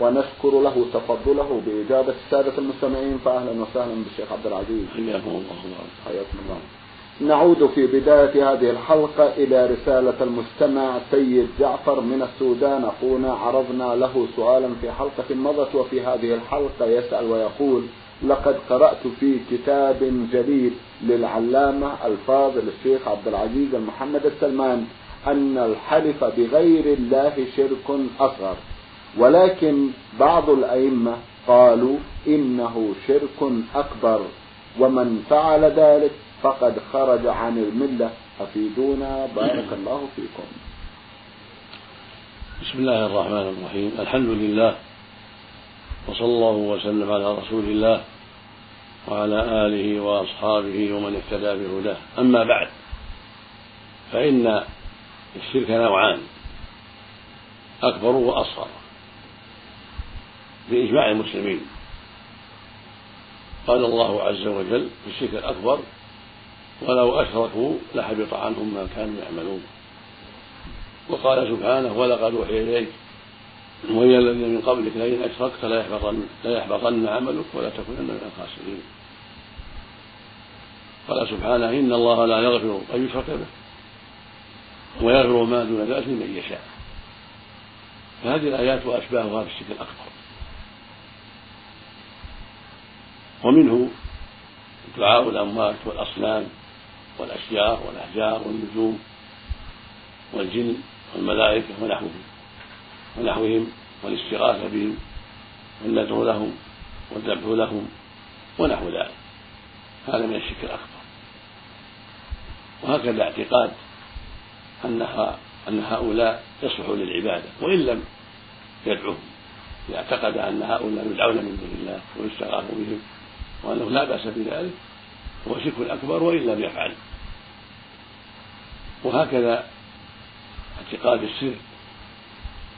ونشكر له تفضله بإجابة السادة المستمعين فأهلا وسهلا بالشيخ عبد العزيز. حياكم الله. حياكم الله. نعود في بداية هذه الحلقة إلى رسالة المستمع سيد جعفر من السودان. أخونا عرضنا له سؤالا في حلقة مضت وفي هذه الحلقة يسأل ويقول لقد قرأت في كتاب جليل للعلامة الفاضل الشيخ عبد العزيز المحمد السلمان أن الحلف بغير الله شرك أصغر. ولكن بعض الأئمة قالوا إنه شرك أكبر ومن فعل ذلك فقد خرج عن الملة. أفيدونا؟ بارك الله فيكم. بسم الله الرحمن الرحيم. الحمد لله وصلى الله وسلم على رسول الله وعلى آله وأصحابه ومن اهتدى بهداه. أما بعد فإن الشرك نوعان أكبر وأصغر. بإجماع المسلمين. قال الله عز وجل في الشرك الأكبر ولو أشركوا لحبط عنهم ما كانوا يعملون وقال سبحانه ولقد أوحي إليك وهي الذين من قبلك لئن أشركت ليحبطن ليحبطن عملك ولا تكونن من الخاسرين قال سبحانه إن الله لا يغفر أن يشرك به ويغفر ما دون ذلك لمن يشاء فهذه الآيات وأشباهها في الشرك الأكبر. ومنه دعاء الأموات والأصنام والأشجار والأحجار والنجوم والجن والملائكة ونحوهم ونحوهم والاستغاثة بهم والندعو لهم والذبح لهم ونحو ذلك. هذا من الشرك الأكبر. وهكذا اعتقاد أنها أن هؤلاء يصلحوا للعبادة وإن لم يدعوهم. إذا اعتقد أن هؤلاء يدعون من دون الله ويستغاث بهم وأنه لا بأس بذلك هو شرك أكبر وإن لم يفعل. وهكذا اعتقاد السر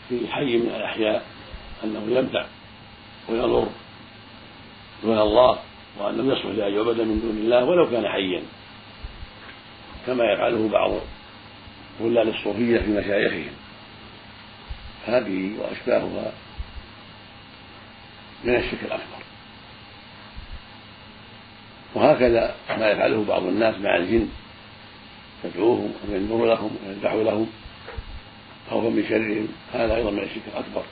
في حي من الأحياء أنه ينفع ويضر دون الله وأنه يصلح لأن يعبد من دون الله ولو كان حيا كما يفعله بعض غلال الصوفية في مشايخهم. هذه وأشباهها من الشرك الأكبر. وهكذا ما يفعله بعض الناس مع الجن. يدعوهم وينذر لهم ويذبح لهم خوفا من شرهم. هذا أيضا من الشرك الأكبر.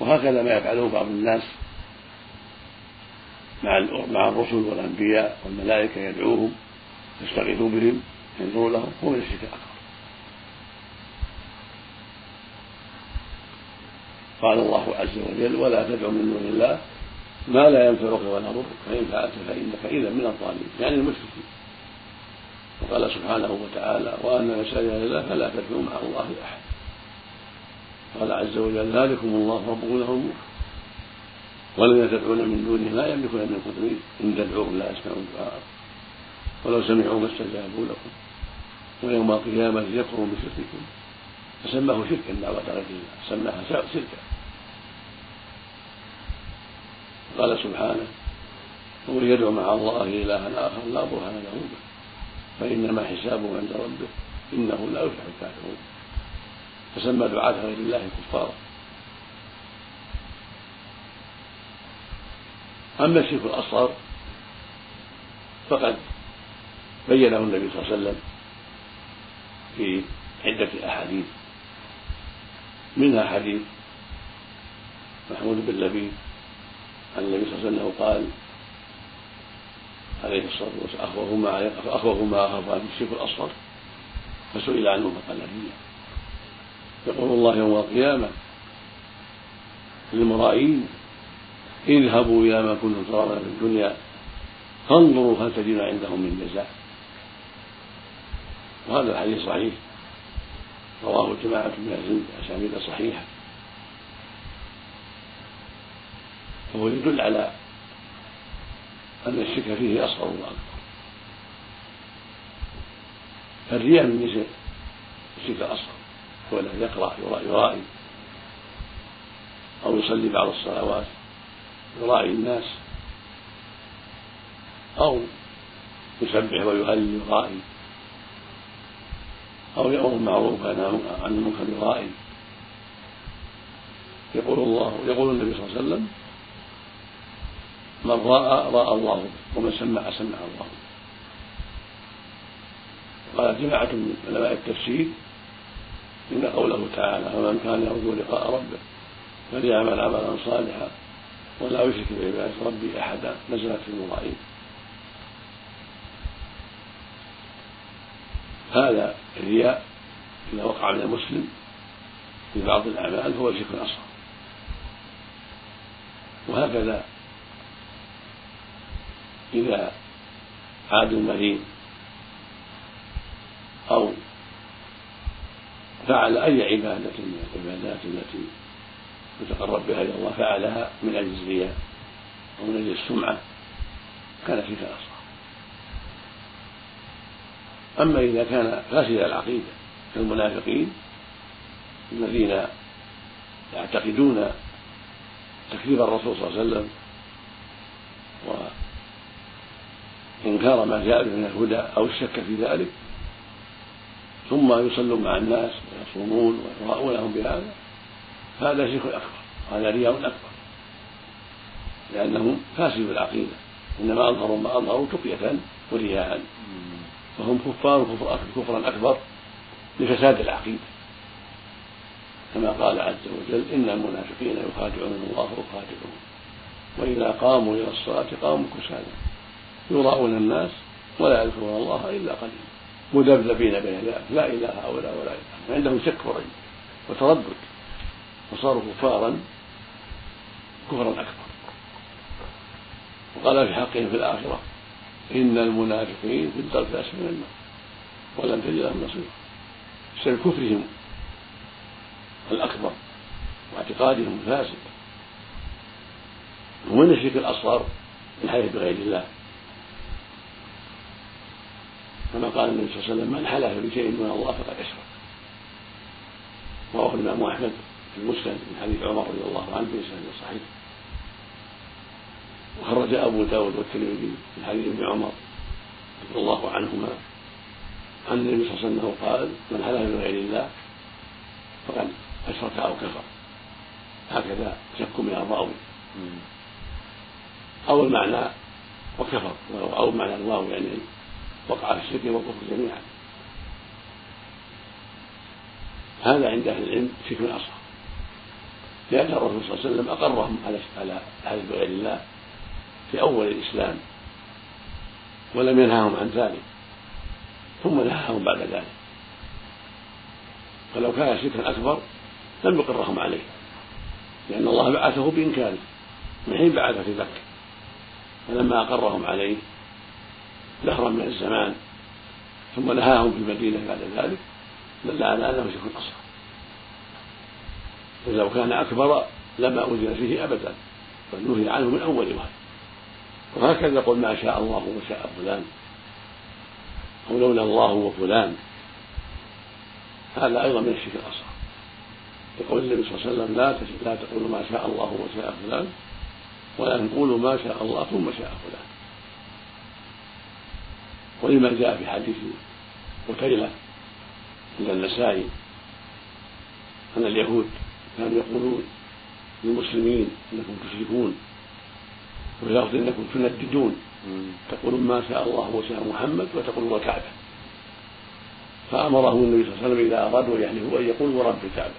وهكذا ما يفعله بعض الناس مع مع الرسل والأنبياء والملائكة. يدعوهم يستغيثوا بهم ينظروا لهم. هو من الشرك الأكبر. قال الله عز وجل ولا تدع من دون الله ما لا ينفعك ولا يضرك فإن فعلت فإنك إذا من الظالمين يعني المشركين. وقال سبحانه وتعالى وأن مساجد لله فلا تدعوا مع الله أحد. قال عز وجل ذلكم الله ربكم له الملك. والذين تدعون من دونه لا يملكون من قدرين إن تدعوهم لا يسمعون دعاءكم ولو سمعوا ما استجابوا لكم. ويوم القيامة يكفروا بشرككم. فسماه شركا دعوة غير الله سماها شركا. قال سبحانه ومن يدعو مع الله إلها آخر لا برهان له به فإنما حسابه عند ربه إنه لا يفلح الكافرون. فسمى دعاة غير الله كفارا. أما الشرك الأصغر فقد بينه النبي صلى الله عليه وسلم في عدة أحاديث منها حديث محمود بن لبيد عن النبي صلى الله عليه وسلم قال عليه الصلاة والسلام أخوف ما أخوف ما أخاف عنه الشرك الأصغر فسئل عنه فقال الرياء يقول الله يوم القيامة للمرائين اذهبوا إلى ما كنتم ترون في الدنيا فانظروا هل تجدون عندهم من جزاء وهذا الحديث صحيح. رواه جماعة من العلم بأسانيد صحيحة فهو يدل على أن الشرك فيه أصغر وأكبر فالرياء من جنس الشرك الأصغر هو الذي يقرأ يرائي أو يصلي بعض الصلوات يرائي الناس أو يسبح ويهلل يرائي أو يأمر بالمعروف عن المنكر يرائي يقول الله يقول النبي صلى الله عليه وسلم من رأى رأى الله ومن سمع سمع الله. قال جماعة من علماء التفسير إن قوله تعالى فمن كان يرجو لقاء ربه فليعمل عملا صالحا ولا يشرك بعبادة ربي أحدا نزلت في المرائين هذا الرياء إذا وقع من المسلم في بعض الأعمال فهو شرك أصغر. وهكذا إذا عاد المريض أو فعل أي عبادة من العبادات التي يتقرب بها إلى الله فعلها من أجل الرياء أو من أجل السمعة. كان فيك أصغر أما إذا كان فاسد العقيدة كالمنافقين الذين يعتقدون تكذيب الرسول صلى الله عليه وسلم وإنكار ما جاء به من الهدى أو الشك في ذلك ثم يصلون مع الناس ويصومون ويراؤونهم بهذا فهذا شرك أكبر هذا رياء أكبر لأنهم فاسدوا العقيدة إنما أظهروا ما أظهروا تقية ورياء فهم كفار كفرا أكبر لفساد العقيدة. كما قال عز وجل إن المنافقين يخادعون الله ويخادعون وإذا قاموا إلى الصلاة قاموا كسالى. يراؤون الناس ولا يذكرون الله إلا قليلا. مذبذبين بين ذلك. لا إله هؤلاء ولا إله. عندهم شك وريب وتردد. وصاروا كفارا كفرا أكبر. وقال في حقهم في الآخرة إن المنافقين في الدرك الأسفل من النار. ولن تجد لهم نصيرا. بسبب كفرهم الأكبر واعتقادهم الفاسد. ومن الشرك الأصغر الحلف بغير الله. كما قال النبي صلى الله عليه وسلم من حلف بشيء من الله فقد أشرك رواه الإمام أحمد في المسند من حديث عمر رضي الله عنه في سند صحيح وخرج أبو داود والترمذي من حديث ابن عمر رضي الله عنهما عن النبي صلى الله عليه وسلم قال من حلف بغير الله فقد أشرك أو كفر. هكذا شك من الراوي. أو المعنى وكفر أو معنى الواو يعني وقع في الشرك والكفر جميعا. هذا عند أهل العلم شرك أصغر. لأن الرسول صلى الله عليه وسلم أقرهم على على حلف بغير الله في أول الإسلام ولم ينهاهم عن ذلك ثم نهاهم بعد ذلك. فلو كان شركا أكبر لم يقرهم عليه لأن الله بعثه بإنكاره من حين بعث في مكة فلما أقرهم عليه دهرا من الزمان ثم نهاهم في المدينة بعد ذلك دل على أنه شرك أصغر ولو كان أكبر لما أذن فيه أبدا بل نهي عنه من أول وهله وهكذا يقول ما شاء الله وشاء فلان أو لولا الله وفلان. هذا أيضا من الشرك الأصغر يقول النبي صلى الله عليه وسلم لا لا تقولوا ما شاء الله وشاء فلان ولكن قولوا ما شاء الله ثم شاء فلان. ولما جاء في حديث قتيلة عند النسائي أن اليهود كانوا يقولون للمسلمين إنكم تشركون وفي إنكم تنددون تقولون ما شاء الله وشاء محمد وتقولون الكعبة فأمرهم النبي صلى الله عليه وسلم إذا أرادوا أن يحلفوا أن يقولوا ورب الكعبة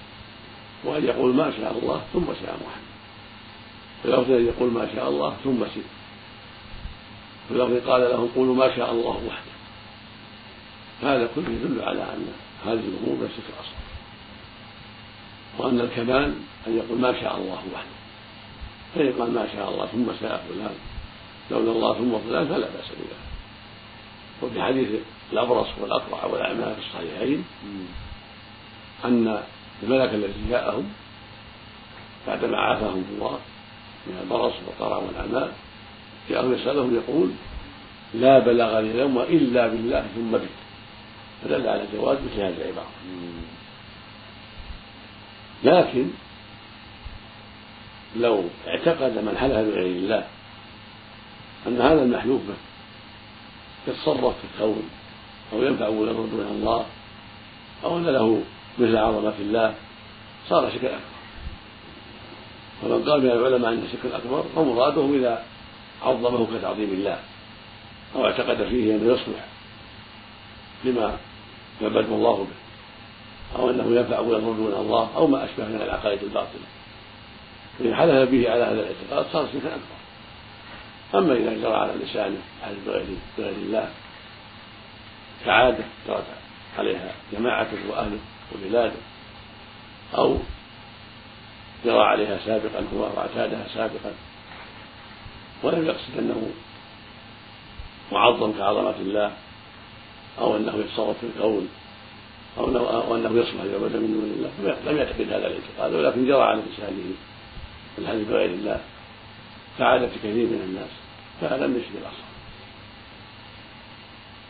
وأن يقول ما شاء الله ثم شاء محمد. لفظ أن يقول ما شاء الله ثم شئت لفظ قال لهم قولوا ما شاء الله وحده. هذا كله يدل على أن هذه الأمور الشرك الأصغر وأن الكمال أن يقول ما شاء الله وحده. فإن قال ما شاء الله ثم شاء فلان لولا الله ثم فلان فلا بأس بذلك. وفي حديث الأبرص والأقرع والأعمى في الصحيحين أن الملك الذي جاءهم بعدما عافاهم الله من البرص والقرع والأعمى يسأله يقول لا بلغني اليوم إلا بالله ثم بك فدل على جواز مثل هذه العبارة لكن لو اعتقد من حلف بغير الله أن هذا المحلوف به يتصرف في الكون أو ينفع ويضر دون الله أو أن له مثل عظمة الله صار شركا أكبر. فمن قال من العلماء أن الشرك الأكبر فمراده إذا عظمه كتعظيم الله. أو اعتقد فيه أنه يصلح لما يعبده الله به. أو أنه ينفع ويضر دون الله أو ما أشبه من العقائد الباطلة. فإن حلف به على هذا الاعتقاد صار شركا أكبر. أما إذا جرى على لسانه حلف بغير الله كعادة جرت عليها جماعته وأهله وبلاده أو جرى عليها سابقا هو وأعتادها سابقا ولم يقصد أنه معظم كعظمة الله أو أنه يتصرف في الكون أو أنه, يصلح لعبد من دون الله. لم يعتقد هذا الاعتقاد ولكن جرى على لسانه الحديث بغير الله كعادة كثير من الناس فهذا الشرك الأصغر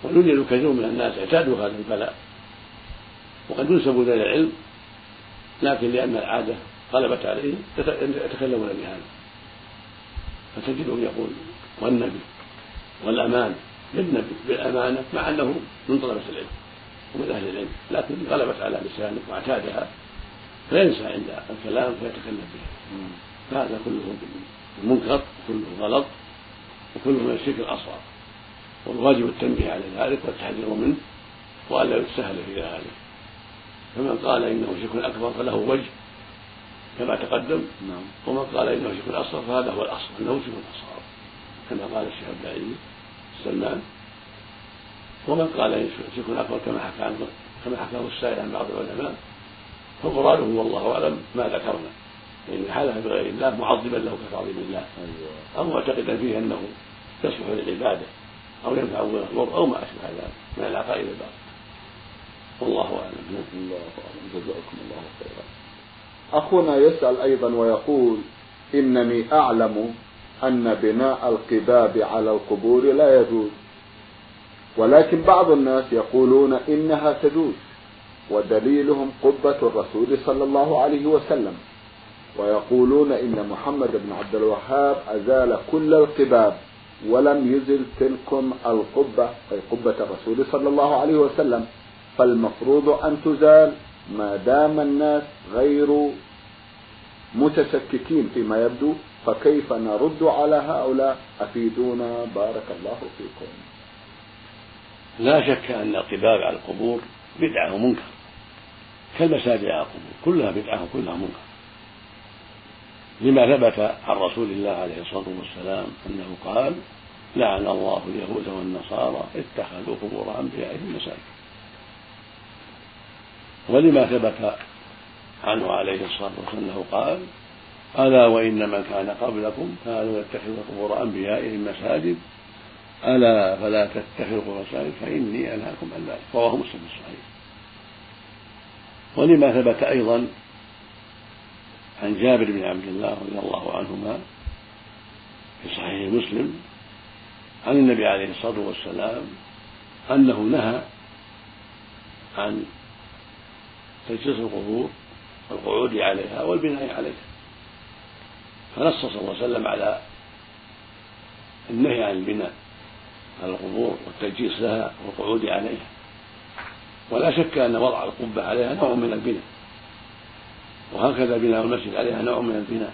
ويوجد كثير من الناس اعتادوا هذا البلاء وقد ينسب إلى العلم لكن لأن العادة غلبت عليهم يتكلمون بهذا. فتجدهم يقول والنبي والأمان بالنبي بالأمانة مع أنه من طلبة العلم ومن أهل العلم لكن غلبت على لسانه واعتادها فينسى عند الكلام فيتكلم بها هذا كله منكر وكله غلط وكله من الشرك الأصغر والواجب التنبيه على ذلك والتحذير منه وألا يتسهل في ذلك. فمن قال إنه شرك أكبر فله وجه كما تقدم نعم. ومن قال إنه شرك أصغر فهذا هو الأصل أنه شرك أصغر كما قال الشيخ الداعي سلمان ومن قال شرك أكبر كما حكى عنه كما حكاه السائل عن بعض العلماء. فمراده والله أعلم ما ذكرنا. يعني حلف بغير الله معظما له كتعظيم الله. أيوة. أو معتقدا فيه أنه يصلح للعبادة أو ينفع ويضر أو ما أشبه ذلك من العقائد الباطلة. والله أعلم. الله أعلم. جزاكم الله خيرا. أخونا يسأل أيضا ويقول إنني أعلم أن بناء القباب على القبور لا يجوز. ولكن بعض الناس يقولون إنها تجوز ودليلهم قبة الرسول صلى الله عليه وسلم. ويقولون إن محمد بن عبد الوهاب أزال كل القباب ولم يزل تلكم القبة أي قبة الرسول صلى الله عليه وسلم. فالمفروض أن تزال ما دام الناس غير متشككين فيما يبدو فكيف نرد على هؤلاء؟ أفيدونا. بارك الله فيكم. لا شك أن القباب على القبور بدعة ومنكر. كالمساجد على القبور كلها بدعة وكلها منكر. لما ثبت عن رسول الله عليه الصلاة والسلام أنه قال لعن الله اليهود والنصارى اتخذوا قبور أنبيائهم مساجد. ولما ثبت عنه عليه الصلاة والسلام أنه قال ألا وإن من كان قبلكم كانوا يتخذوا قبور أنبيائهم مساجد ألا فلا تتخذوا مساجد فإني أنهاكم عن ذلك. رواه مسلم الصحيح. ولما ثبت أيضا عن جابر بن عبد الله رضي الله عنهما في صحيح مسلم عن النبي عليه الصلاة والسلام أنه نهى عن تجسيس القبور والقعود عليها والبناء عليها. فنص صلى الله عليه وسلم على النهي عن البناء على القبور والتجهيز لها والقعود عليها. ولا شك أن وضع القبة عليها نوع من البناء. وهكذا بناء المسجد عليها نوع من البناء.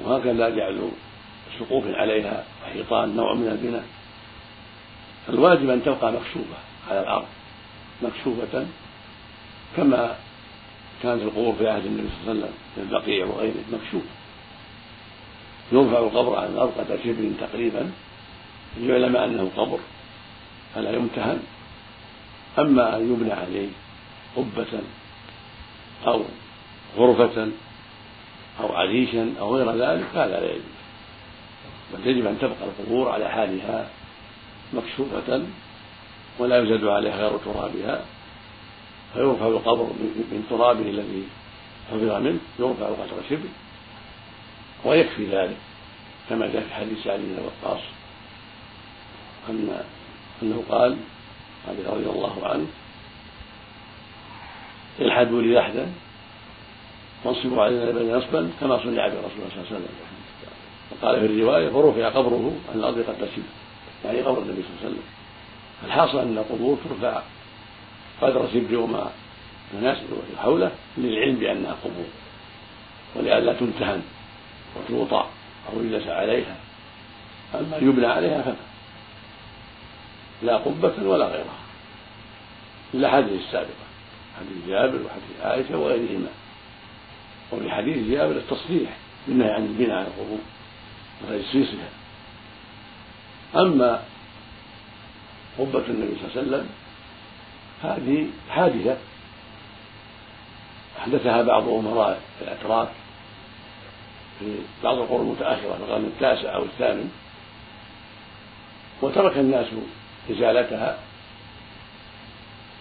وهكذا جعل سقوف عليها وحيطان نوع من البناء. فالواجب أن تبقى مكشوفة على الأرض مكشوفة كما كانت القبور في عهد النبي صلى الله عليه وسلم في البقيع وغيره مكشوفة يرفع القبر عن الأرض قدر شبر تقريبا يعلم أنه قبر فلا يمتهن. أما أن يبنى عليه قبة أو غرفة أو عريشا أو غير ذلك فهذا لا يجوز. بل يجب أن تبقى القبور على حالها مكشوفة ولا يزاد عليها غير ترابها. فيرفع القبر من ترابه الذي حفظ منه يرفع قدر شبر ويكفي ذلك كما جاء في حديث سعد بن وقاص أن أنه قال رضي الله عنه الحدوا لي لحدا وانصبوا علينا بين نصبا كما صنع برسول الله صلى الله عليه وسلم. وقال في الرواية فرفع قبره عن الأرض قد تسب يعني قبر النبي صلى الله عليه وسلم. الحاصل أن القبور ترفع قدر سبر وما يناسب حوله للعلم بانها قبور ولئلا تمتهن وتوطع أو يجلس عليها أما يبنى عليها فلا لا قبة ولا غيرها. إلا حديث السابقة. حديث جابر وحديث عائشة وغيرهما. وفي حديث جابر التصريح بالنهي عن البناء على القبور وتجسيسها. أما قبة النبي صلى الله عليه وسلم هذه حادثة. أحدثها بعض أمراء الأتراك في بعض القرون المتأخرة في القرن التاسع أو الثامن. وترك الناس إزالتها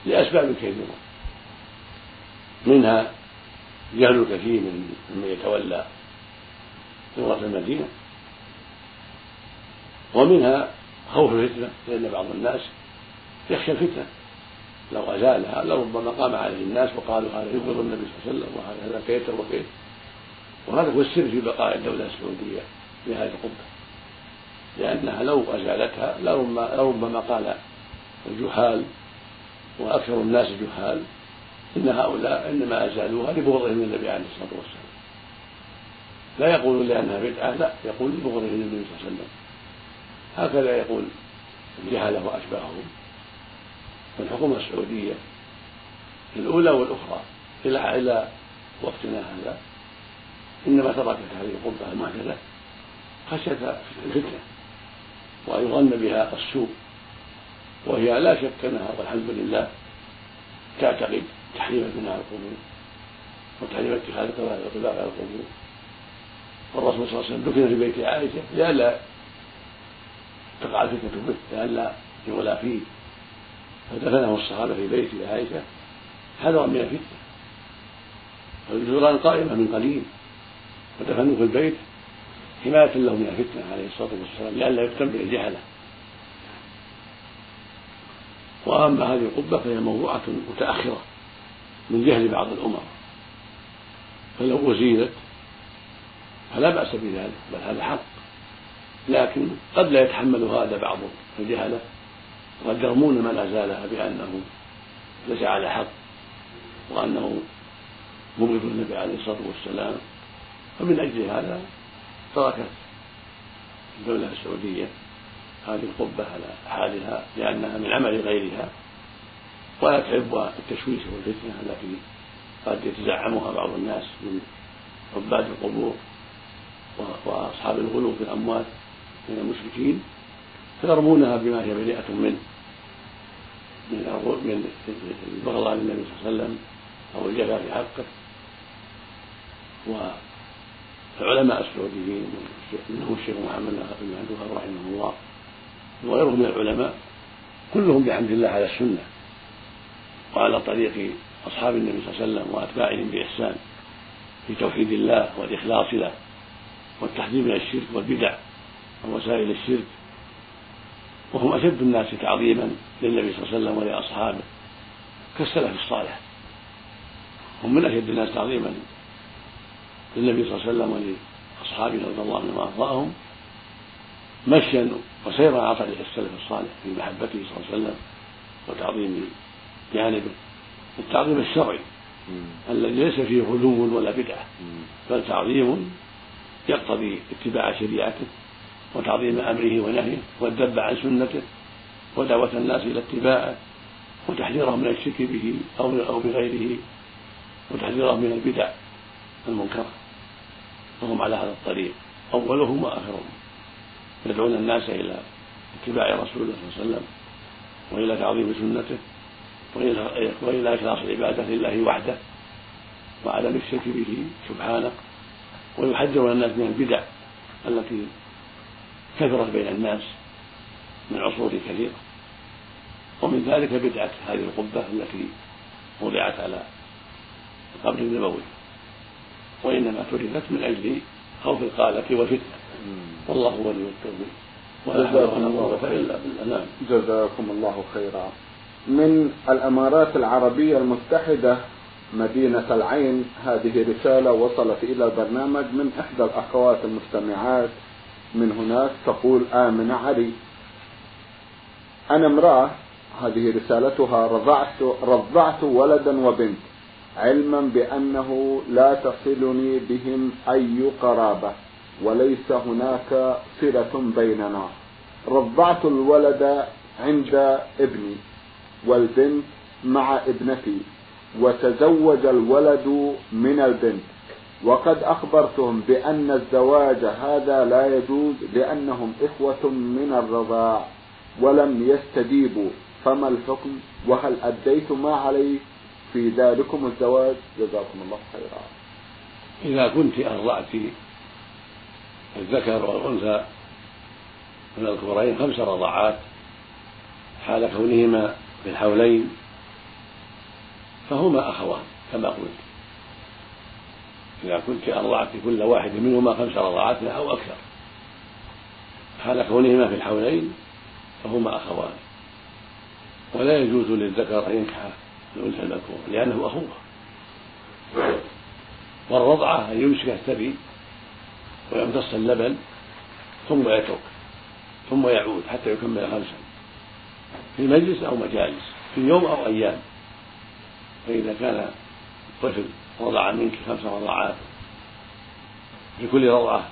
لأسباب كثيرة. منها جهل الكثير من من يتولى لغة المدينة. ومنها خوف الفتنة لأن بعض الناس يخشى الفتنة. لو أزالها لربما قام عليه الناس وقالوا هذا يبغض النبي صلى الله عليه وسلم وهذا كيت وكيت وهذا هو السر في بقاء الدولة السعودية بهذه القبة. لأنها لو أزالتها لربما, قال الجهال وأكثر الناس جهال إن هؤلاء إنما أزالوها لبغضهم للنبي عليه الصلاة والسلام. لا يقولون لأنها بدعة لا يقول لبغضهم للنبي صلى الله عليه وسلم. هكذا يقول الجهلة وأشباههم. والحكومة السعودية الأولى والأخرى إلى إلى وقتنا هذا إنما تركت هذه القبة المحدثة خشية الفتنة وأن يظن بها السوء وهي لا شك أنها والحمد لله تعتقد تحريم بناء القبور وتحريم اتخاذ القباب على القبور. والرسول صلى الله عليه وسلم دفن في بيت عائشة لئلا تقع الفتنة به لئلا يغلى فيه. فدفنه الصحابة في بيت عائشة حذرا من الفتنة. والجدران قائمة من قليل ودفنوه في البيت حماية له من الفتنة عليه الصلاة والسلام لئلا يفتن به الجهلة. وأما هذه القبة فهي موضوعة متأخرة من جهل بعض الأمراء فلو أزيلت فلا بأس بذلك بل هذا حق. لكن قد لا يتحمل هذا بعض الجهلة. وقد يرمون من أزالها بأنه ليس على حق وأنه مبغض النبي عليه الصلاة والسلام. فمن أجل هذا تركت الدولة السعودية هذه القبة على حالها لأنها من عمل غيرها ولا تحب التشويش والفتنة التي قد يتزعمها بعض الناس من عباد القبور وأصحاب الغلو في الأموات من المشركين. فيرمونها بما هي بريئة منه. من من البغضاء للنبي صلى الله عليه وسلم أو الجفاء في حقه. والعلماء السعوديين منهم الشيخ محمد بن عبد الوهاب رحمه الله وغيره من العلماء كلهم بحمد الله على السنة وعلى طريق أصحاب النبي صلى الله عليه وسلم وأتباعهم بإحسان في توحيد الله والإخلاص له والتحذير من الشرك والبدع ووسائل الشرك وهم أشد الناس تعظيما للنبي صلى الله عليه وسلم ولأصحابه كالسلف الصالح. هم من أشد الناس تعظيما للنبي صلى الله عليه وسلم ولأصحابه رضي الله عنهم وأرضاهم. مشيا وسيرا على طريق السلف الصالح في محبته صلى الله عليه وسلم وتعظيم جانبه. التعظيم الشرعي الذي ليس فيه غلو ولا بدعة بل تعظيم يقتضي اتباع شريعته. وتعظيم أمره ونهيه والذب عن سنته ودعوة الناس إلى اتباعه وتحذيرهم من الشرك به أو أو بغيره وتحذيرهم من البدع المنكره وهم على هذا الطريق أولهم وآخرهم. يدعون الناس إلى اتباع رسول الله صلى الله عليه وسلم وإلى تعظيم سنته وإلى إخلاص العبادة لله وحده وعدم الشرك به سبحانه. ويحذر الناس من البدع التي كثرت بين الناس من عصور كثيرة. ومن ذلك بدعة هذه القبة التي وضعت على القبر النبوي. وإنما تركت من أجل خوف القالة والفتنة. والله هو ولي التوفيق. ولا حول ولا قوة إلا بالله نعم جزاكم الله خيرا. من الأمارات العربية المتحدة مدينة العين هذه رسالة وصلت إلى البرنامج من إحدى الأخوات المستمعات من هناك تقول امنه علي. أنا امرأة هذه رسالتها رضعت رضعت ولدا وبنت علما بأنه لا تصلني بهم أي قرابة وليس هناك صلة بيننا. رضعت الولد عند ابني والبنت مع ابنتي وتزوج الولد من البنت. وقد أخبرتهم بأن الزواج هذا لا يجوز لأنهم إخوة من الرضاع ولم يستجيبوا. فما الحكم؟ وهل أديت ما علي في ذلكم الزواج. جزاكم الله خيرا. إذا كنت أرضعت الذكر والأنثى من الكبرين خمس رضعات حال كونهما في الحولين فهما أخوان كما قلت. إذا كنت أرضعت كل واحد منهما خمس رضعات أو أكثر. حال كونهما في الحولين فهما أخوان. ولا يجوز للذكر أن ينكح الأنثى المذكورة لأنه أخوه. والرضعة أن يمسك الثدي ويمتص اللبن ثم يترك ثم يعود حتى يكمل خمسا. في مجلس أو مجالس في يوم أو أيام. فإذا كان الطفل رضع منك خمس رضعات في كل رضعة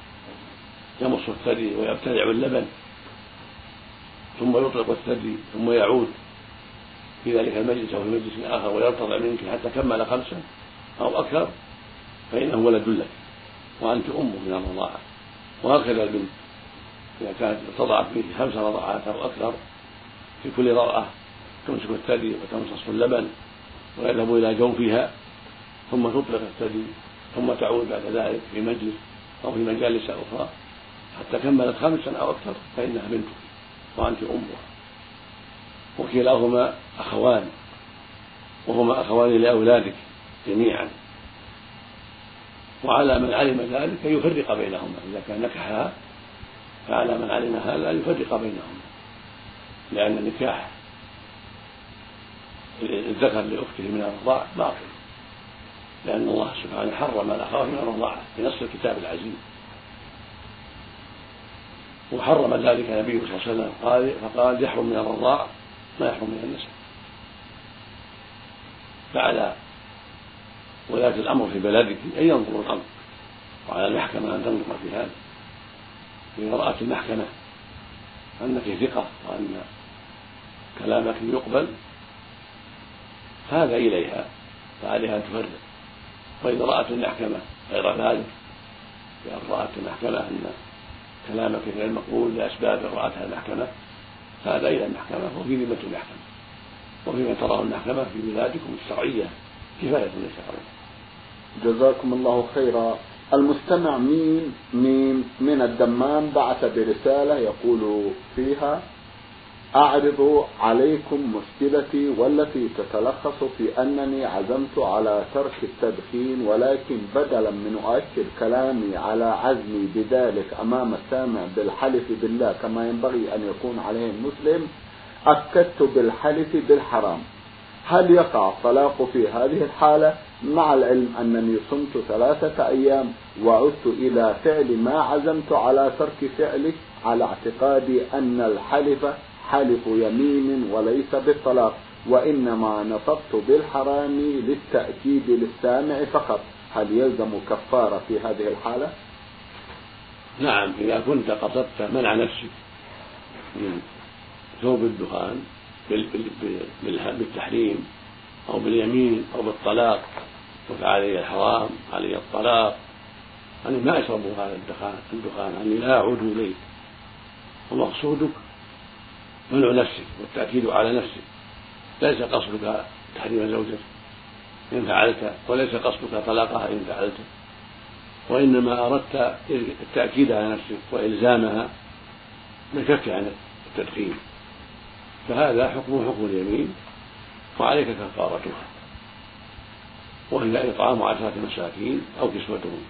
يمص الثدي ويبتلع اللبن ثم يطلق الثدي ثم يعود. في ذلك المجلس أو في مجلس آخر ويرتضع منك حتى كمل خمسا أو أكثر فإنه ولد لك وأنت أمه من الرضاعة وهكذا البنت إذا كانت ارتضعت منك خمس رضعات أو أكثر في كل رضعة تمسك الثدي وتمصص اللبن ويذهب إلى جوفها. ثم تطلق الثدي ثم تعود بعد ذلك في مجلس أو في مجالس أخرى. حتى كملت خمسا أو أكثر فإنها بنتك وأنت أمها. وكلاهما أخوان وهما أخوان لأولادك جميعا. وعلى من علم ذلك أن يفرق بينهما. إذا كان نكحها فعلى من علم هذا أن يفرق بينهما. لأن النكاح الذكر لأخته من الرضاع باطل. لأن الله سبحانه حرم الأخوات من الرضاعة في نص الكتاب العزيز. وحرم ذلك النبي صلى الله عليه وسلم. قال فقال يحرم من الرضاع ما يحرم من النسب. فعلى ولاة الأمر في بلدك أن ينظروا الأمر. وعلى المحكمة أن تنظر في هذا. إذا رأت المحكمة أنك ثقة وأن كلامك يقبل هذا إليها فعليها أن تفرق. وإذا رأت المحكمة. غير ذلك بأن رأت المحكمة أن كلامك غير مقبول لأسباب رأتها المحكمة. هذا إلى المحكمة وفي ذمة المحكمة. وفيما تراه المحكمة في بلادكم الشرعية كفاية ليس عليه جزاكم الله خيرا. المستمع ميم ميم من الدمام بعث برسالة يقول فيها أعرض عليكم مشكلتي والتي تتلخص في أنني عزمت على ترك التدخين ولكن بدلا من أؤكد كلامي على عزمي بذلك أمام السامع بالحلف بالله كما ينبغي أن يكون عليه المسلم أكدت بالحلف بالحرام. هل يقع الطلاق في هذه الحالة؟ مع العلم أنني صمت ثلاثة أيام وعدت إلى فعل ما عزمت على ترك فعله على اعتقادي أن الحلف حلف يمين وليس بالطلاق وإنما نطقت بالحرام للتأكيد للسامع فقط. هل يلزم كفارة في هذه الحالة؟ نعم إذا كنت قصدت منع نفسك من ثوب الدخان بالتحريم أو باليمين أو بالطلاق قلت علي الحرام علي الطلاق. أني ما أشرب هذا الدخان الدخان أني لا أعود إليك. ومقصودك منع نفسك والتأكيد على نفسك. ليس قصدك تحريم زوجك إن فعلت وليس قصدك طلاقها إن فعلت وإنما أردت التأكيد على نفسك وإلزامها بالكف عن التدخين. فهذا حكمه حكم اليمين وعليك كفارتها. وهي إطعام عشرة مساكين أو كسوتهم.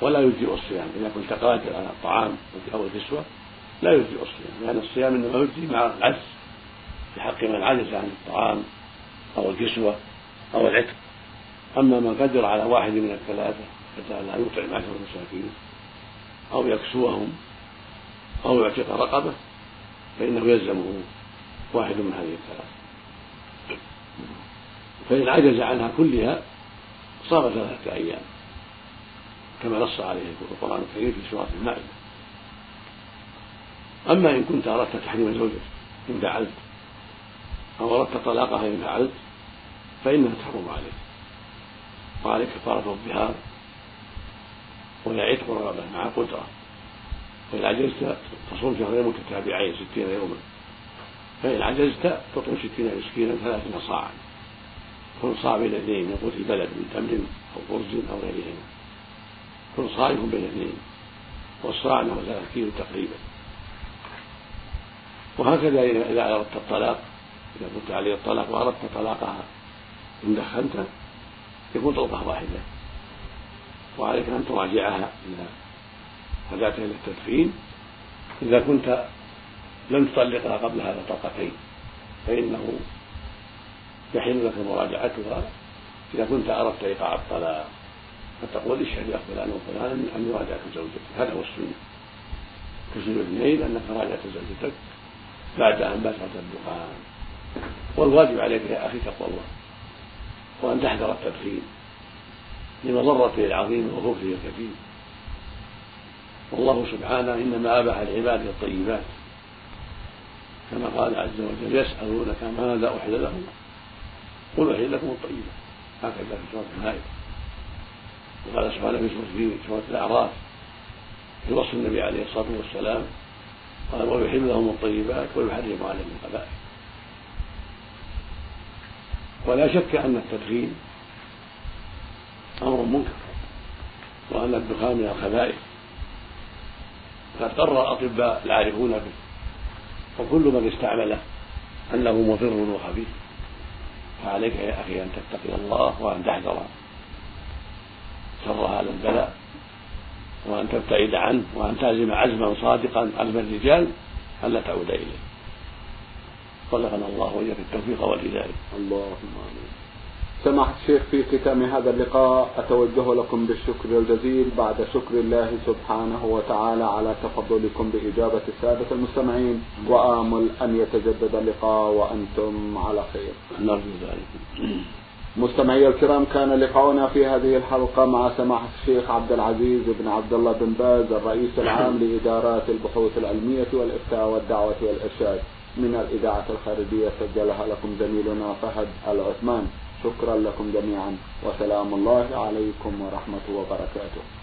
ولا يجزئ الصيام إذا كنت قادر على الطعام أو الكسوة لا يجزئ الصيام لأن الصيام إنما يجزي مع العجز في حق من عجز عن الطعام أو الكسوة أو العتق. أما من قدر على واحد من الثلاثة قدر على يطعم عشر مساكين أو يكسوهم أو يعتق رقبة فإنه يلزمه واحد من هذه الثلاث فإن عجز عنها كلها صام ثلاثة أيام كما نص عليه القرآن الكريم في سورة المائدة. أما إن كنت أردت تحريم زوجك إن فعلت أو أردت طلاقها إن فعلت فإنها تحرم عليك وعليك كفارة الظهار وهي عتق رغبة مع قدرة. وإن عجزت تصوم شهرين متتابعين ستين يوما. فإن عجزت تطعم ستين مسكينا ثلاثين صاعا. كل صاع بين اثنين من قوت البلد من تمر أو أرز أو غيرهما. كل صاع بين اثنين. والصاع له ثلاث كيلو تقريبا. وهكذا إذا أردت الطلاق إذا كنت عليه الطلاق وأردت طلاقها إن دخلت يكون طلقة واحدة. وعليك أن تراجعها إذا رجعت إلى التدخين. إذا كنت لم تطلقها قبل هذا طلقتين فإنه يحل لك مراجعتها. إذا كنت أردت إيقاع الطلاق فتقول اشهد يا فلان وفلان أني راجعت زوجتي هذا هو السنة. تسلم الاثنين أنك راجعت زوجتك. بعد أن باشرت الدخان والواجب عليك يا أخي تقوى الله وأن تحذر التدخين لمضرته العظيمة وخبثه الكثير. والله سبحانه إنما أباح العباد الطيبات كما قال عز وجل يسألونك ماذا أحل لهم. قل أحل لكم الطيبات هكذا في سورة المائدة. وقال سبحانه في سورة الأعراف في وصف النبي عليه الصلاة والسلام قال ويحل لهم الطيبات ويحرم عليهم الخبائث. ولا شك أن التدخين أمر منكر وأن الدخان من الخبائث. قرر الأطباء العارفون به وكل من استعمله أنه مضر وخبيث. فعليك يا أخي أن تتقي الله وأن تحذر. شر هذا البلاء. وأن تبتعد عنه وأن تعزم عزما صادقا عزم الرجال ألا تعود إليه. رزقنا الله وإياك التوفيق والهداية. اللهم آمين. سماحة الشيخ في ختام هذا اللقاء أتوجه لكم بالشكر الجزيل بعد شكر الله سبحانه وتعالى على تفضلكم بإجابة السادة المستمعين وآمل أن يتجدد اللقاء وأنتم على خير. نرجو ذلك. مستمعي الكرام كان لقاؤنا في هذه الحلقة مع سماحة الشيخ عبد العزيز بن عبد الله بن باز الرئيس العام لإدارات البحوث العلمية والإفتاء والدعوة والإرشاد من الإذاعة الخارجية سجلها لكم زميلنا فهد العثمان. شكرا لكم جميعا وسلام الله عليكم ورحمة وبركاته.